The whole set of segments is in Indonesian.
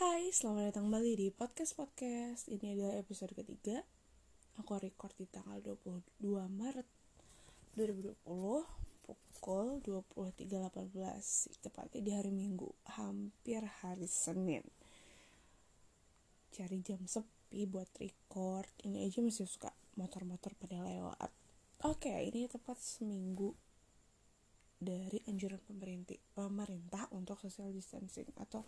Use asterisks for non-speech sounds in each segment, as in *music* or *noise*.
Hai, selamat datang kembali di podcast-podcast Ini adalah episode ketiga. Aku record di tanggal 22 Maret 2020 Pukul 23.18 Tepatnya di hari Minggu Hampir hari Senin. Cari jam sepi buat record. Ini aja masih suka motor-motor pada lewat. Oke, ini tepat seminggu dari anjuran pemerintah, pemerintah untuk social distancing atau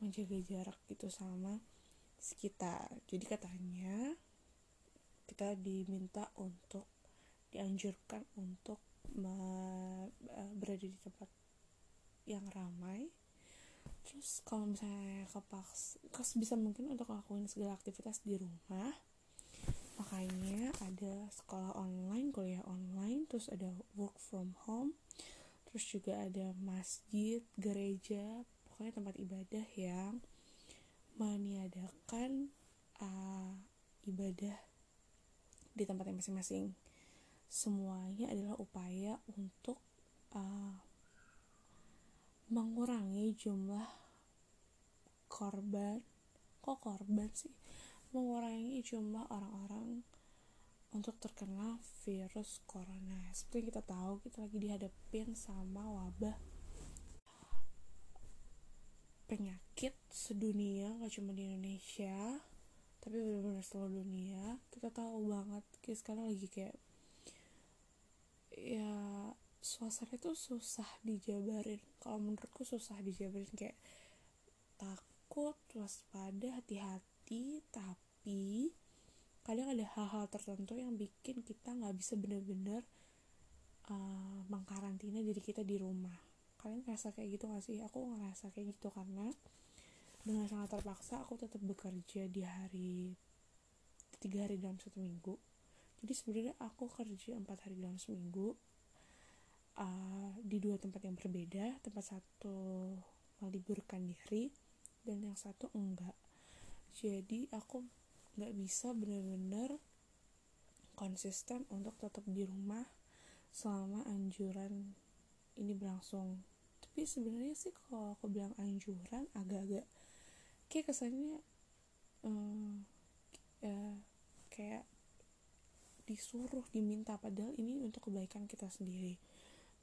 menjaga jarak gitu sama sekitar. Jadi katanya kita diminta untuk dianjurkan untuk e, berada di tempat yang ramai. Terus kalau misalnya kepaks kas bisa mungkin untuk ngelakuin segala aktivitas di rumah. Makanya ada sekolah online kuliah online terus ada work from home. Terus juga ada masjid gereja pokoknya tempat ibadah yang meniadakan uh, ibadah di tempatnya masing-masing. Semuanya adalah upaya untuk uh, mengurangi jumlah korban. Kok korban sih? Mengurangi jumlah orang-orang untuk terkena virus corona. Seperti kita tahu kita lagi dihadapin sama wabah penyakit sedunia gak cuma di Indonesia tapi benar-benar seluruh dunia. Kita tahu banget kayak sekarang lagi kayak ya suasana itu susah dijabarin. Kalau menurutku susah dijabarin kayak takut waspada hati-hati tapi kadang ada hal-hal tertentu yang bikin kita nggak bisa benar-benar uh, mengkarantina diri kita di rumah kalian ngerasa kayak gitu gak sih? Aku ngerasa kayak gitu karena dengan sangat terpaksa aku tetap bekerja di hari tiga hari dalam satu minggu. Jadi sebenarnya aku kerja empat hari dalam seminggu uh, di dua tempat yang berbeda. Tempat satu meliburkan diri dan yang satu enggak. Jadi aku nggak bisa bener-bener konsisten untuk tetap di rumah selama anjuran ini berlangsung. Tapi sebenarnya sih kalau aku bilang anjuran agak-agak kayak kesannya um, ya, kayak disuruh diminta. Padahal ini untuk kebaikan kita sendiri.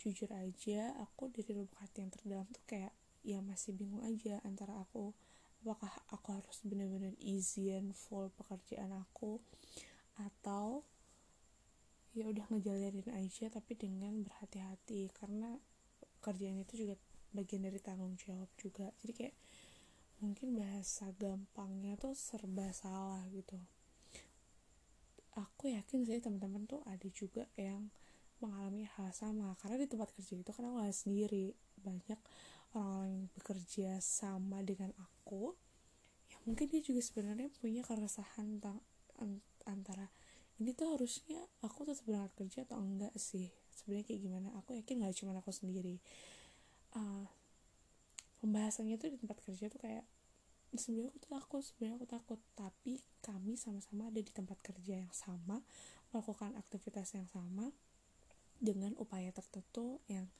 Jujur aja aku dari lubuk hati yang terdalam tuh kayak ya masih bingung aja antara aku apakah aku harus benar-benar izin full pekerjaan aku atau ya udah ngejalanin aja tapi dengan berhati-hati karena kerjaan itu juga bagian dari tanggung jawab juga. Jadi kayak mungkin bahasa gampangnya tuh serba salah gitu. Aku yakin sih teman-teman tuh ada juga yang mengalami hal sama karena di tempat kerja itu kan aku sendiri. Banyak orang-orang yang bekerja sama dengan aku. Ya mungkin dia juga sebenarnya punya keresahan tentang antara ini tuh harusnya aku tetap berangkat kerja atau enggak sih? Sebenarnya kayak gimana? Aku yakin gak cuma aku sendiri. Uh, pembahasannya tuh di tempat kerja tuh kayak sebenarnya aku takut sebenarnya aku takut. Tapi kami sama-sama ada di tempat kerja yang sama melakukan aktivitas yang sama dengan upaya tertentu yang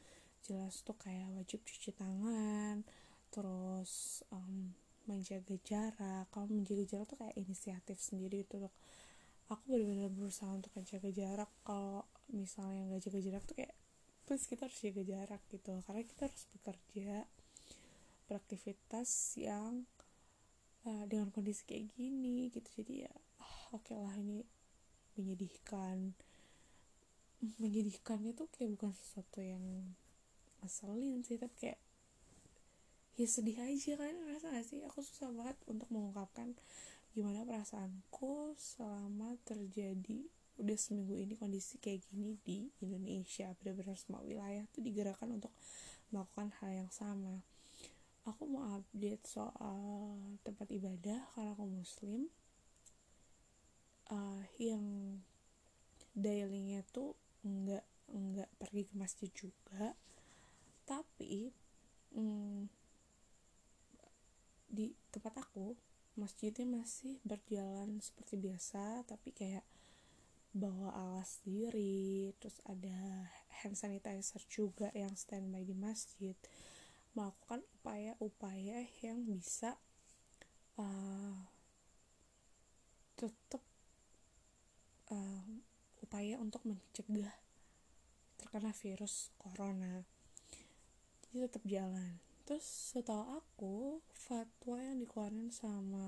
jelas tuh kayak wajib cuci tangan terus um, menjaga jarak. Kalau menjaga jarak tuh kayak inisiatif sendiri itu untuk aku benar-benar berusaha untuk menjaga jarak. Kalau misalnya nggak jaga jarak tuh kayak please kita harus jaga jarak gitu. Karena kita harus bekerja beraktivitas yang uh, dengan kondisi kayak gini gitu. Jadi ya oh, oke okay lah ini menyedihkan. Menyedihkannya tuh kayak bukan sesuatu yang ngeselin sih tapi kayak ya sedih aja kan. Rasa gak sih? Aku susah banget untuk mengungkapkan gimana perasaanku selama terjadi udah seminggu ini kondisi kayak gini di Indonesia benar-benar semua wilayah tuh digerakkan untuk melakukan hal yang sama. Aku mau update soal tempat ibadah karena aku muslim. Uh, yang dailynya tuh nggak nggak pergi ke masjid juga. Tapi mm, di tempat aku masjidnya masih berjalan seperti biasa tapi kayak bawa alas sendiri terus ada hand sanitizer juga yang standby di masjid. Melakukan upaya-upaya yang bisa uh, tetap uh, upaya untuk mencegah terkena virus corona. Jadi tetap jalan terus setahu aku fatwa yang dikeluarkan sama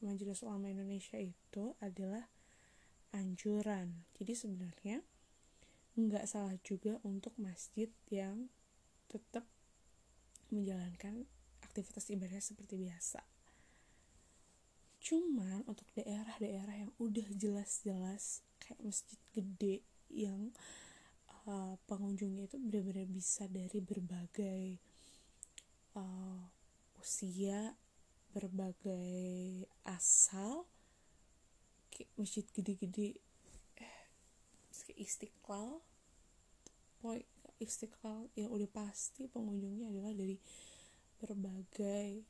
Majelis Ulama Indonesia itu adalah anjuran. Jadi sebenarnya nggak salah juga untuk masjid yang tetap menjalankan aktivitas ibadah seperti biasa. Cuman untuk daerah-daerah yang udah jelas-jelas kayak masjid gede yang uh, pengunjungnya itu benar-benar bisa dari berbagai uh, usia berbagai asal kayak masjid gede-gede kayak istiqlal. Poin istiqlal yang udah pasti pengunjungnya adalah dari berbagai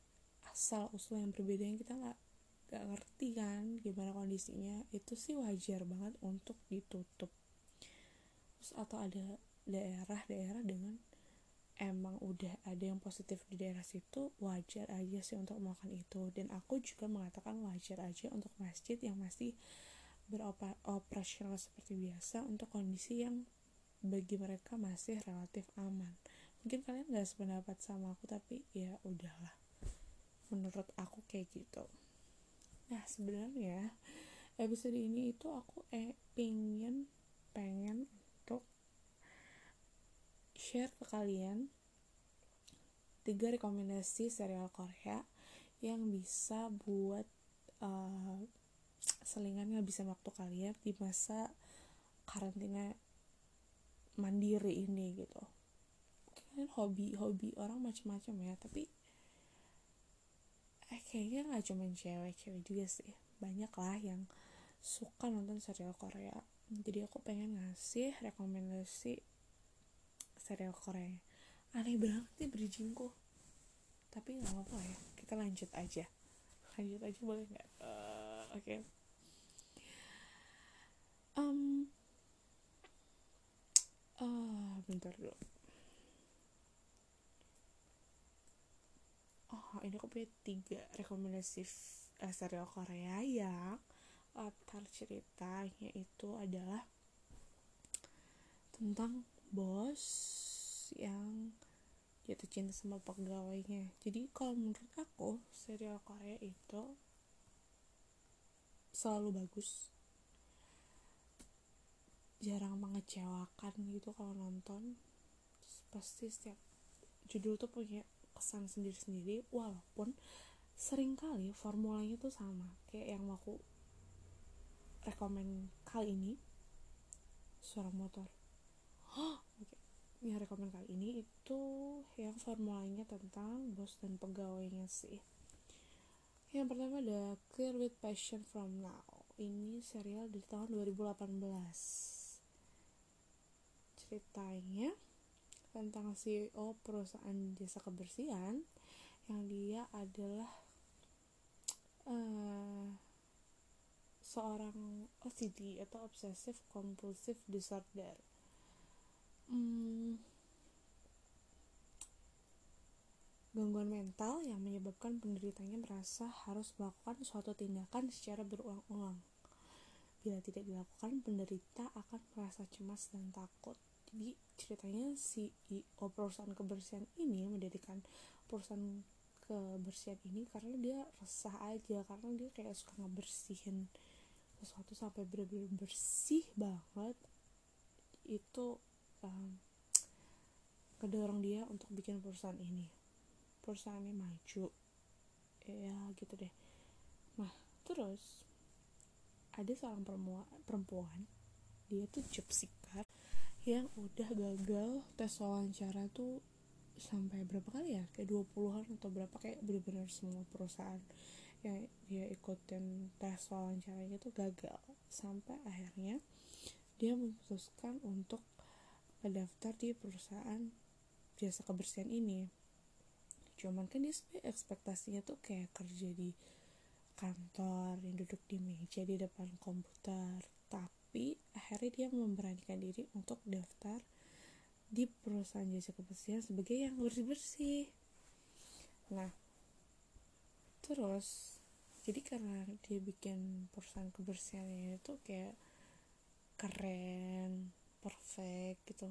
asal usul yang berbeda yang kita nggak nggak ngerti kan gimana kondisinya. Itu sih wajar banget untuk ditutup. Terus atau ada daerah-daerah dengan emang udah ada yang positif di daerah situ wajar aja sih untuk melakukan itu. Dan aku juga mengatakan wajar aja untuk masjid yang masih beroperasional seperti biasa untuk kondisi yang bagi mereka masih relatif aman. Mungkin kalian gak sependapat sama aku tapi ya udahlah. Menurut aku kayak gitu. Nah sebenarnya episode ini itu aku eh pengen pengen share ke kalian tiga rekomendasi serial Korea yang bisa buat uh, selingan ngabisin waktu kalian di masa karantina mandiri ini gitu. Kan hobi-hobi orang macam-macam ya tapi eh, kayaknya nggak cuma cewek-cewek juga sih. Banyak lah yang suka nonton serial Korea. Jadi aku pengen ngasih rekomendasi serial Korea aneh banget nih bridgingku tapi nggak apa-apa ya kita lanjut aja. Lanjut aja boleh nggak? Uh, oke. Okay. um uh, bentar dulu. Oh ini aku punya tiga rekomendasi uh, serial Korea yang latar ceritanya itu adalah tentang bos yang jatuh cinta sama pegawainya. Jadi kalau menurut aku serial Korea itu selalu bagus. Jarang mengecewakan gitu kalau nonton. Pasti setiap judul tuh punya kesan sendiri-sendiri walaupun sering kali formulanya tuh sama. Kayak yang aku rekomend kali ini suara motor oh, okay. yang rekomend kali ini itu yang formulanya tentang bos dan pegawainya sih. Yang pertama ada Clear with Passion from Now. Ini serial dari tahun 2018 ceritanya tentang CEO perusahaan jasa kebersihan yang dia adalah uh, seorang OCD atau Obsessive Compulsive Disorder hmm, gangguan mental yang menyebabkan penderitanya merasa harus melakukan suatu tindakan secara berulang-ulang. Bila tidak dilakukan, penderita akan merasa cemas dan takut. Jadi ceritanya si CEO perusahaan kebersihan ini mendirikan perusahaan kebersihan ini karena dia resah aja karena dia kayak suka ngebersihin sesuatu sampai bener-bener bersih banget itu um, kedorong dia untuk bikin perusahaan ini. Perusahaannya maju. Ya gitu deh. Nah terus ada seorang perempuan, dia tuh seeker yang udah gagal tes wawancara tuh sampai berapa kali ya? Kayak 20-an atau berapa. Kayak bener-bener semua perusahaan yang dia ikutin tes wawancaranya tuh gagal. Sampai akhirnya dia memutuskan untuk ngedaftar di perusahaan jasa kebersihan ini. Cuman kan dia ekspektasinya tuh kayak kerja di kantor yang duduk di meja di depan komputer. Tapi akhirnya dia memberanikan diri untuk daftar di perusahaan jasa kebersihan sebagai yang bersih bersih nah terus jadi karena dia bikin perusahaan kebersihannya itu kayak keren perfect gitu.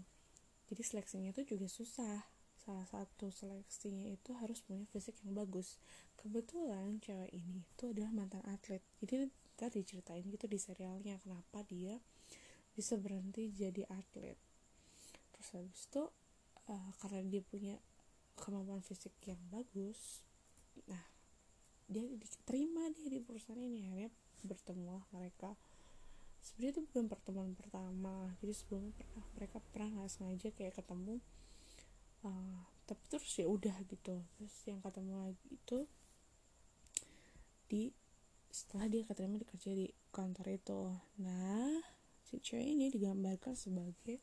Jadi seleksinya itu juga susah. Salah satu seleksinya itu harus punya fisik yang bagus. Kebetulan cewek ini itu adalah mantan atlet. Jadi tadi ceritain gitu di serialnya kenapa dia bisa berhenti jadi atlet. Terus habis itu uh, karena dia punya kemampuan fisik yang bagus nah dia diterima dia di perusahaan ini. Akhirnya bertemu mereka sebenarnya itu bukan pertemuan pertama. Jadi sebelumnya pernah mereka pernah nggak sengaja kayak ketemu uh, tapi terus ya udah gitu. Terus yang ketemu lagi itu di setelah dia keterima kerja di kantor itu. Nah si cewek ini digambarkan sebagai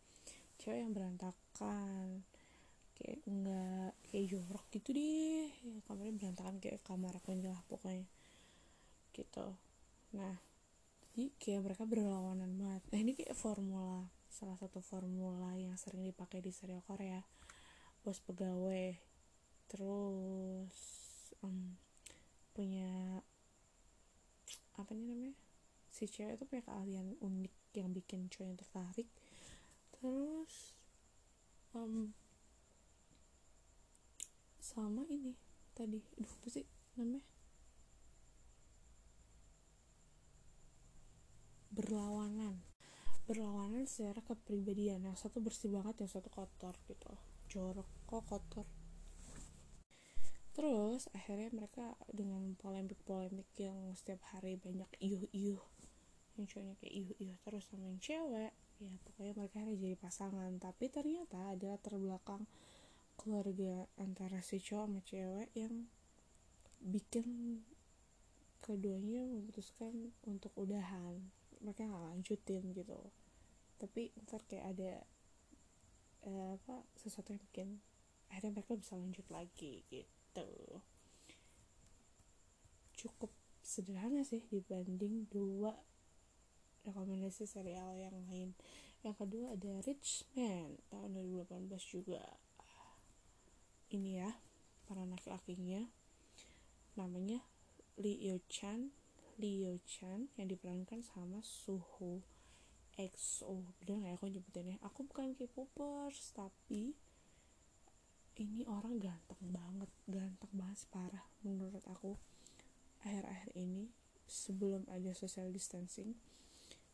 cewek yang berantakan. Kayak enggak kayak jorok gitu deh. Ya, kamarnya berantakan kayak kamar aku lah pokoknya. Gitu. Nah jadi kayak mereka berlawanan banget. Nah ini kayak formula salah satu formula yang sering dipakai di serial Korea. Bos pegawai terus um, punya apa nih namanya? Si cewek itu punya keahlian unik yang bikin cowok yang tertarik. Terus um, sama ini tadi. Aduh apa sih namanya berlawanan. Berlawanan secara kepribadian. Yang satu bersih banget yang satu kotor gitu. Jorok kok kotor. Terus akhirnya mereka dengan polemik-polemik yang setiap hari banyak iuh-iuh. Yang cowoknya kayak iuh-iuh terus sama yang cewek ya pokoknya mereka harus jadi pasangan. Tapi ternyata adalah terbelakang keluarga antara si cowok sama cewek yang bikin keduanya memutuskan untuk udahan mereka nggak lanjutin gitu. Tapi ntar kayak ada eh, apa sesuatu yang bikin akhirnya mereka bisa lanjut lagi gitu. Cukup sederhana sih dibanding dua rekomendasi serial yang lain. Yang kedua ada Rich Man tahun 2018 juga. Ini ya para laki-lakinya. Namanya Lee Yo Chan Leo Chan yang diperankan sama Suho EXO bener gak ya aku nyebutinnya? Aku bukan K-popers tapi ini orang ganteng banget ganteng banget parah menurut aku. Akhir-akhir ini sebelum ada social distancing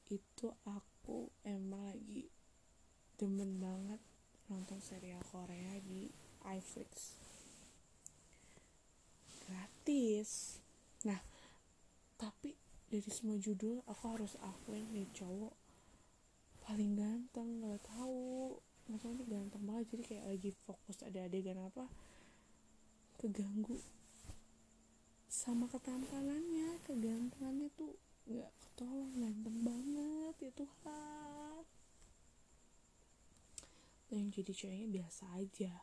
itu aku emang lagi demen banget nonton serial Korea di iFlix gratis. Nah tapi dari semua judul aku harus akuin nih cowok paling ganteng nggak tahu. Tahu ini ganteng banget jadi kayak lagi fokus ada adegan apa keganggu. Sama ketampanannya kegantengannya tuh nggak ketolong ganteng banget ya Tuhan. Yang jadi ceweknya biasa aja.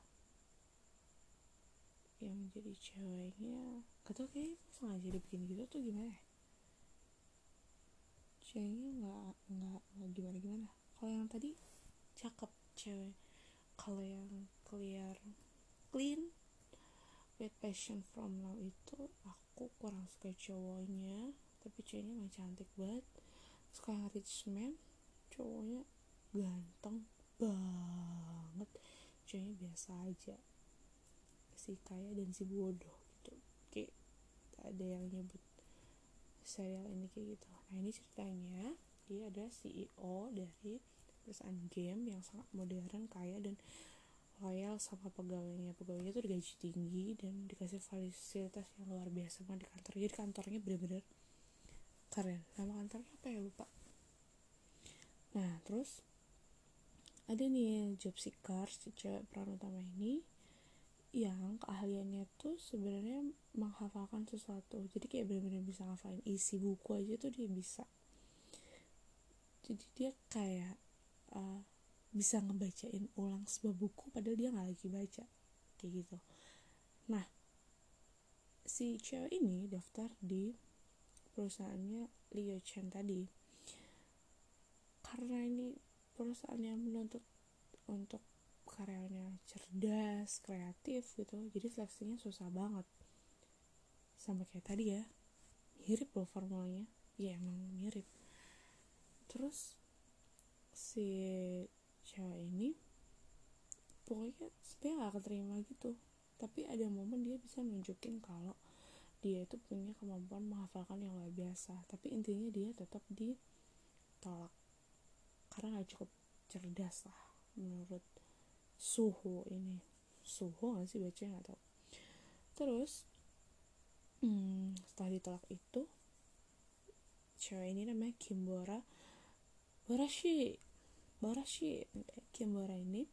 Yang jadi ceweknya gak tau kayak sengaja dibikin gitu tuh gimana ya ceweknya nggak nggak gimana gimana. Kalau yang tadi cakep cewek. Kalau yang clear clean with passion from now itu aku kurang suka cowoknya. Tapi ceweknya mah cantik banget. Suka yang rich man cowoknya ganteng banget. Ceweknya biasa aja. Si kaya dan si bodoh gitu. Kayak ada yang nyebut serial ini kayak gitu. Nah ini ceritanya dia ada CEO dari perusahaan game yang sangat modern kaya dan loyal sama pegawainya. Pegawainya tuh digaji tinggi dan dikasih fasilitas yang luar biasa. Banget di kantor jadi kantornya bener-bener keren. Nama kantornya apa ya? Lupa. Nah terus ada nih job seeker si cewek peran utama ini yang keahliannya tuh sebenarnya menghafalkan sesuatu. Jadi kayak benar-benar bisa ngafalin isi buku aja tuh dia bisa. Jadi dia kayak uh, bisa ngebacain ulang sebuah buku padahal dia nggak lagi baca. Kayak gitu. Nah si cewek ini daftar di perusahaannya Leo Chen tadi. Karena ini perusahaan yang menuntut untuk karyawannya cerdas kreatif gitu. Jadi seleksinya susah banget. Sama kayak tadi ya mirip loh formulanya. Ya emang mirip. Terus si cewek ini pokoknya sebenarnya gak keterima gitu. Tapi ada momen dia bisa nunjukin kalau dia itu punya kemampuan menghafalkan yang luar biasa. Tapi intinya dia tetap ditolak. Karena gak cukup cerdas lah menurut suhu ini. Suhu gak sih? Bacanya atau terus hmm, setelah ditolak itu cewek ini namanya Kimbora Barashi Barashi Kimbora ini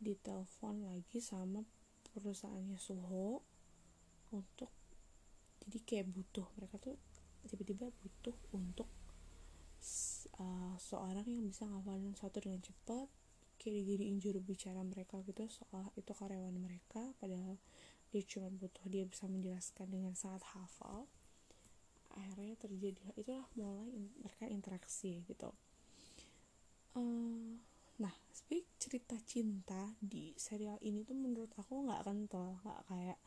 ditelepon lagi sama perusahaannya Suho untuk jadi kayak butuh. Mereka tuh tiba-tiba butuh untuk uh, seorang yang bisa ngafalin satu dengan cepat kayak dijadiin juru bicara mereka gitu soal itu karyawan mereka padahal dia cuma butuh dia bisa menjelaskan dengan sangat hafal. Akhirnya terjadi itulah mulai mereka interaksi gitu. Uh, nah speak cerita cinta di serial ini tuh menurut aku nggak kental nggak kayak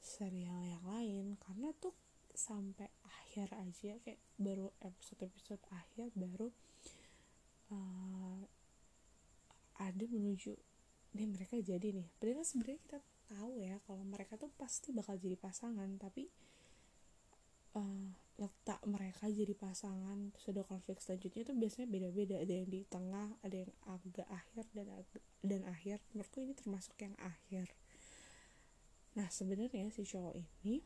serial yang lain. Karena tuh sampai akhir aja kayak baru episode episode akhir baru uh, ada menuju nih mereka jadi nih. Padahal sebenarnya kita tahu ya kalau mereka tuh pasti bakal jadi pasangan tapi uh, letak mereka jadi pasangan terus konflik selanjutnya itu biasanya beda-beda. Ada yang di tengah ada yang agak akhir dan agak, dan akhir. Menurutku ini termasuk yang akhir. Nah sebenarnya si cowok ini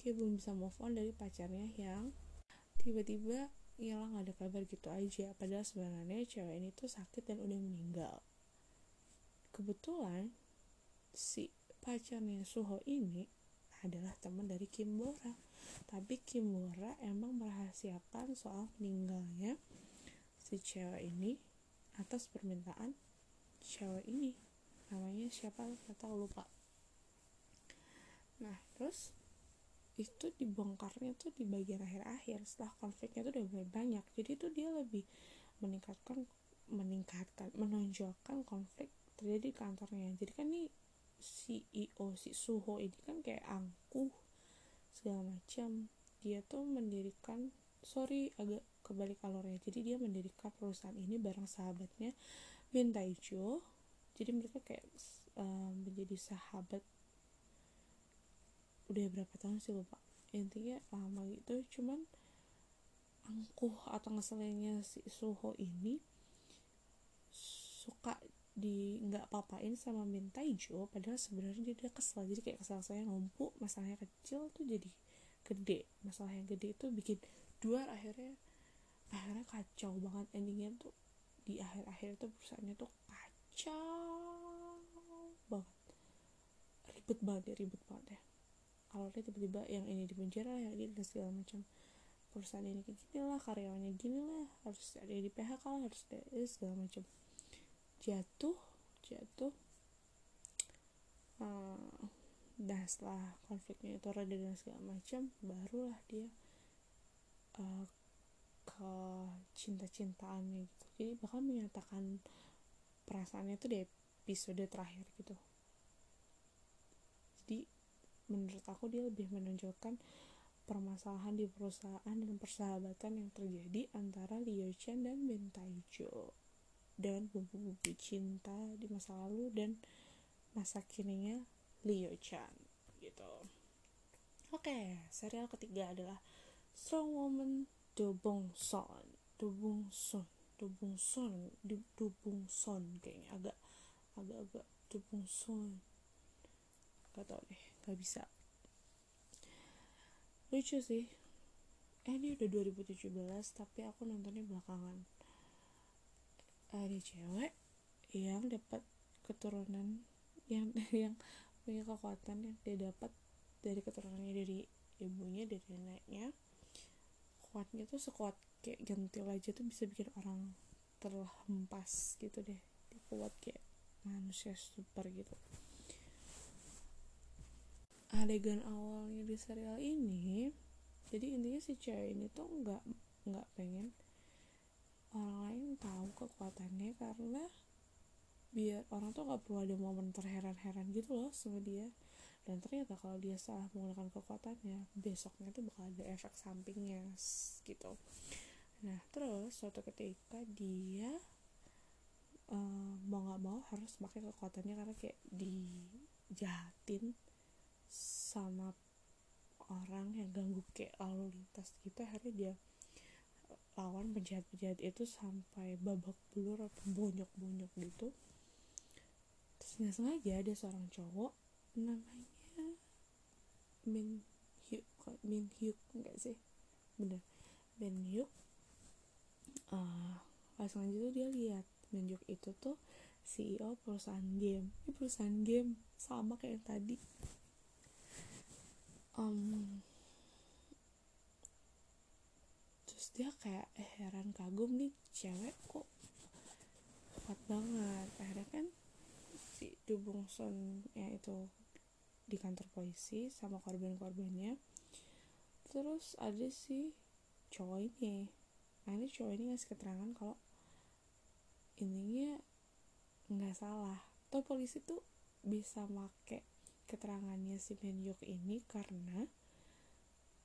kayak belum bisa move on dari pacarnya yang tiba-tiba hilang ada kabar gitu aja. Padahal sebenarnya cewek ini tuh sakit dan udah meninggal. Kebetulan si pacarnya Suho ini adalah teman dari Kimbora tapi Kimbora emang merahasiakan soal meninggalnya si cewek ini atas permintaan cewek ini. Namanya siapa? Tahu lupa. Nah terus itu dibongkarnya tuh di bagian akhir-akhir setelah konfliknya tuh udah mulai banyak. Jadi tuh dia lebih meningkatkan meningkatkan menonjolkan konflik terjadi di kantornya. Jadi kan nih CEO si Suho ini kan kayak angkuh segala macam. Dia tuh mendirikan sorry agak kebalik alurnya. Jadi dia mendirikan perusahaan ini bareng sahabatnya Min Taejo jadi mereka kayak um, menjadi sahabat udah berapa tahun sih lupa. Intinya lama gitu cuman angkuh atau ngeselinnya si Suho ini suka di nggak papain sama minta hijau padahal sebenarnya dia kesel. Jadi kayak kesel saya numpuk masalahnya kecil tuh jadi gede. Masalah yang gede itu bikin dua akhirnya akhirnya kacau banget. Endingnya tuh di akhir-akhir tuh perusahaannya tuh kacau banget. Ribet banget ya ribet banget ya kalau dia tiba-tiba yang ini di penjara yang ini dan segala macam. Perusahaan ini kayak gini lah karyawannya gini lah harus ada di PHK lah harus ada segala macam. Jatuh jatuh. Uh, dan setelah konfliknya itu reda dan segala macam barulah dia uh, ke cinta-cintaannya gitu. Jadi bahkan menyatakan perasaannya itu di episode terakhir gitu. Jadi menurut aku dia lebih menonjolkan permasalahan di perusahaan dan persahabatan yang terjadi antara Liu Chen dan Ben Taijo dan bumbu-bumbu cinta di masa lalu dan masa kininya Leo Chan gitu. Oke serial ketiga adalah Strong Woman Dobong Son. Dobong Son. Dobong Son. Dobong Son kayaknya agak agak-agak Dobong Son. Gak tau deh gak bisa. Lucu sih. Eh ini udah 2017 tapi aku nontonnya belakangan. Ada cewek yang dapat keturunan yang *laughs* yang punya kekuatan yang dia dapat dari keturunannya dari ibunya dari neneknya. Kuatnya tuh sekuat kayak gentil aja tuh bisa bikin orang terhempas gitu deh. Dia kuat kayak manusia super gitu adegan awalnya di serial ini jadi intinya si cewek ini tuh nggak nggak pengen orang lain tahu kekuatannya karena biar orang tuh nggak perlu ada momen terheran-heran gitu loh sama dia. Dan ternyata kalau dia salah menggunakan kekuatannya besoknya tuh bakal ada efek sampingnya gitu. Nah terus suatu ketika dia uh, mau nggak mau harus pakai kekuatannya karena kayak dijahatin sama orang yang ganggu kayak lalu lintas gitu akhirnya dia lawan penjahat-penjahat itu sampai babak belur atau bonyok-bonyok gitu. Terus nggak sengaja ada seorang cowok namanya Min Hyuk Min Hyuk? Enggak sih. Bener. Min Hyuk uh, pas itu dia lihat Min Hyuk itu tuh CEO perusahaan game. Ini perusahaan game sama kayak yang tadi um, terus dia kayak eh, heran kagum nih cewek kok kuat banget. Akhirnya kan si Dubung ya itu di kantor polisi sama korban-korbannya. Terus ada si cowok ini nah ini cowok ini ngasih keterangan kalau ininya nggak salah. Atau polisi tuh bisa make keterangannya si Menyuk ini karena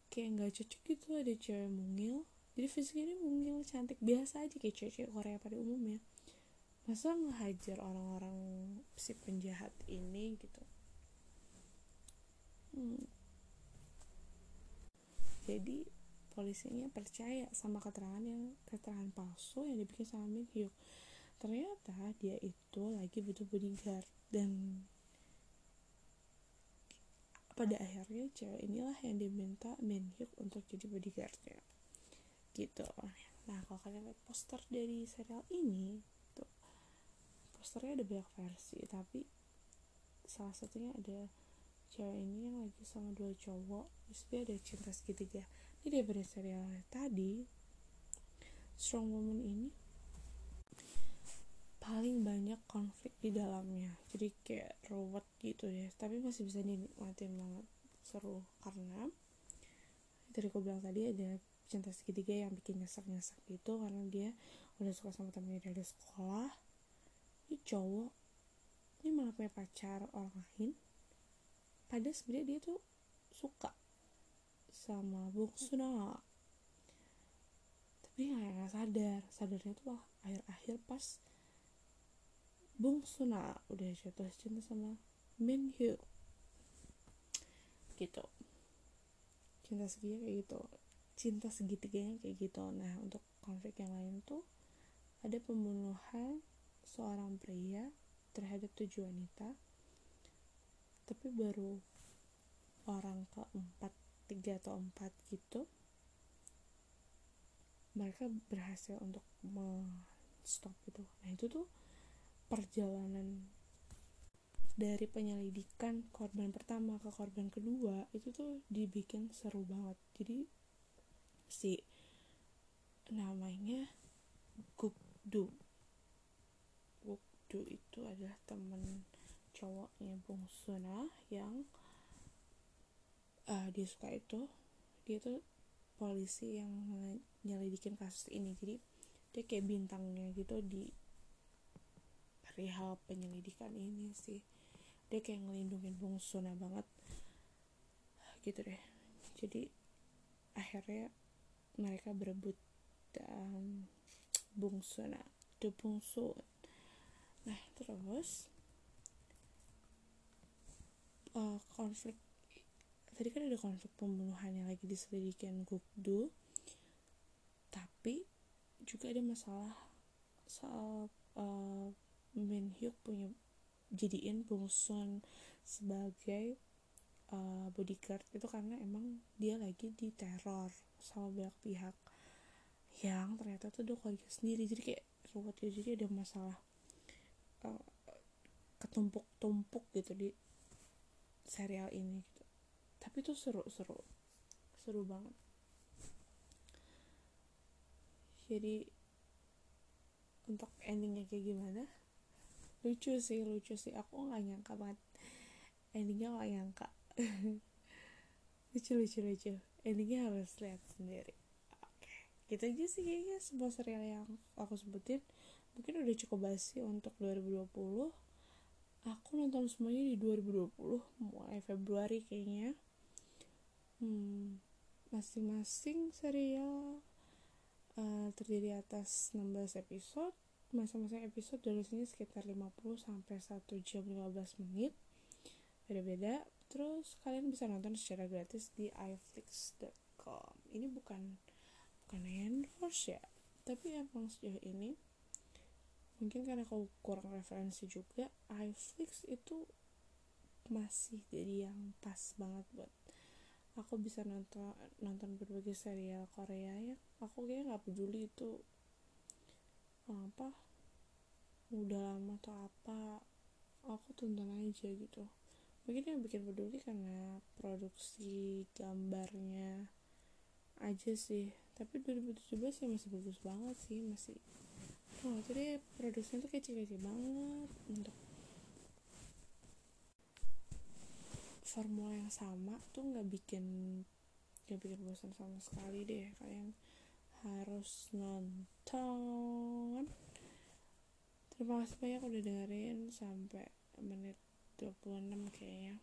kayak nggak cocok gitu ada cewek mungil. Jadi fisiknya ini mungil cantik. Biasa aja kayak cewek-cewek Korea pada umumnya masa ngehajar orang-orang si penjahat ini gitu? Hmm. jadi polisinya percaya sama keterangan yang keterangan palsu yang dibikin sama Min Hyuk ternyata dia itu lagi butuh bodyguard dan pada akhirnya cewek inilah yang diminta Min Hyuk untuk jadi bodyguardnya. Gitu. Nah kalau kalian lihat poster dari serial ini tuh posternya ada banyak versi tapi salah satunya ada cewek ini yang lagi sama dua cowok terus dia ada cinta segitiga. Ini dari serial tadi strong woman ini paling banyak konflik di dalamnya. Jadi kayak ruwet gitu ya. Tapi masih bisa dinikmatin banget. Seru. Karena dari aku bilang tadi ada cinta segitiga yang bikin nyesek-nyesek gitu. Karena dia udah suka sama temennya dari sekolah. Ini cowok. Ini malah punya pacar orang lain. Padahal sebenarnya dia tuh suka sama Bung Suna tapi nggak sadar. Sadarnya tuh akhir-akhir pas Bung Suna udah jatuh cinta sama Min Hyo gitu. Cinta segitiga kayak gitu. Cinta segitiganya kayak gitu. Nah untuk konflik yang lain tuh ada pembunuhan seorang pria terhadap tujuh wanita tapi baru orang keempat tiga atau empat gitu mereka berhasil untuk stop itu. Nah itu tuh perjalanan dari penyelidikan korban pertama ke korban kedua itu tuh dibikin seru banget. Jadi si namanya Gukdu Gukdu itu adalah temen cowoknya Bung Suna yang uh, dia suka itu. Dia tuh polisi yang nyelidikin kasus ini. Jadi dia kayak bintangnya gitu di perihal penyelidikan ini sih. Dia kayak ngelindungin Bung Suna banget. Gitu deh. Jadi akhirnya mereka berebut dan Bung Suna the Bung Sun nah terus uh, konflik tadi kan ada konflik pembunuhan yang lagi diselidikin Gukdu. Tapi juga ada masalah soal uh, Min Hyuk punya jadiin Bung Sun sebagai uh, bodyguard itu karena emang dia lagi diteror sama banyak pihak yang ternyata tuh dia keluarga sendiri. Jadi kayak ruwet ya jadi ada masalah uh, ketumpuk-tumpuk gitu di serial ini gitu. Tapi tuh seru seru seru banget. Jadi untuk endingnya kayak gimana lucu sih lucu sih. Aku nggak nyangka banget. Endingnya nggak nyangka. *laughs* Lucu lucu lucu. Endingnya harus lihat sendiri. Oke gitu aja sih kayaknya sebuah serial yang aku sebutin. Mungkin udah cukup basi untuk 2020 aku nonton semuanya di 2020 mulai Februari kayaknya. Hmm, masing-masing serial uh, terdiri atas 16 episode masing-masing episode durasinya sekitar 50 sampai 1 jam 15 menit. Beda-beda. Terus kalian bisa nonton secara gratis di iflix.com ini bukan bukan endorse ya. Tapi emang sejauh ini mungkin karena aku kurang referensi juga iflix itu masih jadi yang pas banget buat aku bisa nonton nonton berbagai serial Korea ya. Aku kayaknya nggak peduli itu apa udah lama atau apa aku tonton aja gitu. Mungkin yang bikin peduli karena produksi gambarnya aja sih. Tapi 2017 ya masih bagus banget sih masih oh deh produksinya tuh kece-kece banget untuk formula yang sama tuh nggak bikin nggak bikin bosan sama sekali deh kalian harus nonton. Terima kasih banyak udah dengerin sampai menit 26 kayaknya.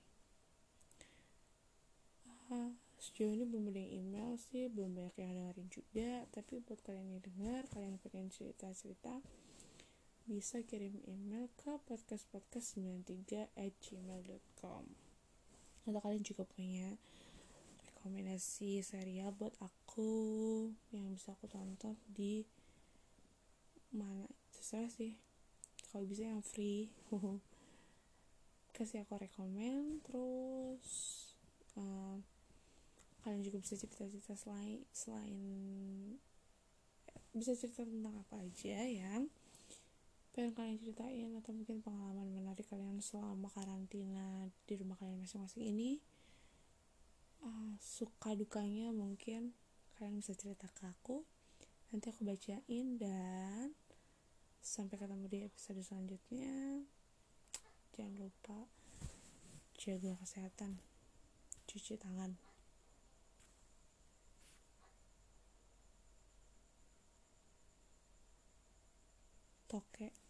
Uh, sejauh ini belum ada yang email sih belum banyak yang dengerin juga. Tapi buat kalian yang dengar kalian pengen cerita-cerita bisa kirim email ke podcastpodcast93 at gmail.com atau kalian juga punya rekomendasi serial buat aku bisa aku tonton di mana terserah sih. Kalau bisa yang free. *laughs* Kasih aku rekomen terus uh, kalian juga bisa cerita-cerita selain selain bisa cerita tentang apa aja ya. Pengen kalian ceritain atau mungkin pengalaman menarik kalian selama karantina di rumah kalian masing-masing ini. Uh, suka dukanya mungkin kalian bisa cerita ke aku nanti aku bacain dan sampai ketemu di episode selanjutnya. Jangan lupa jaga kesehatan cuci tangan. Toke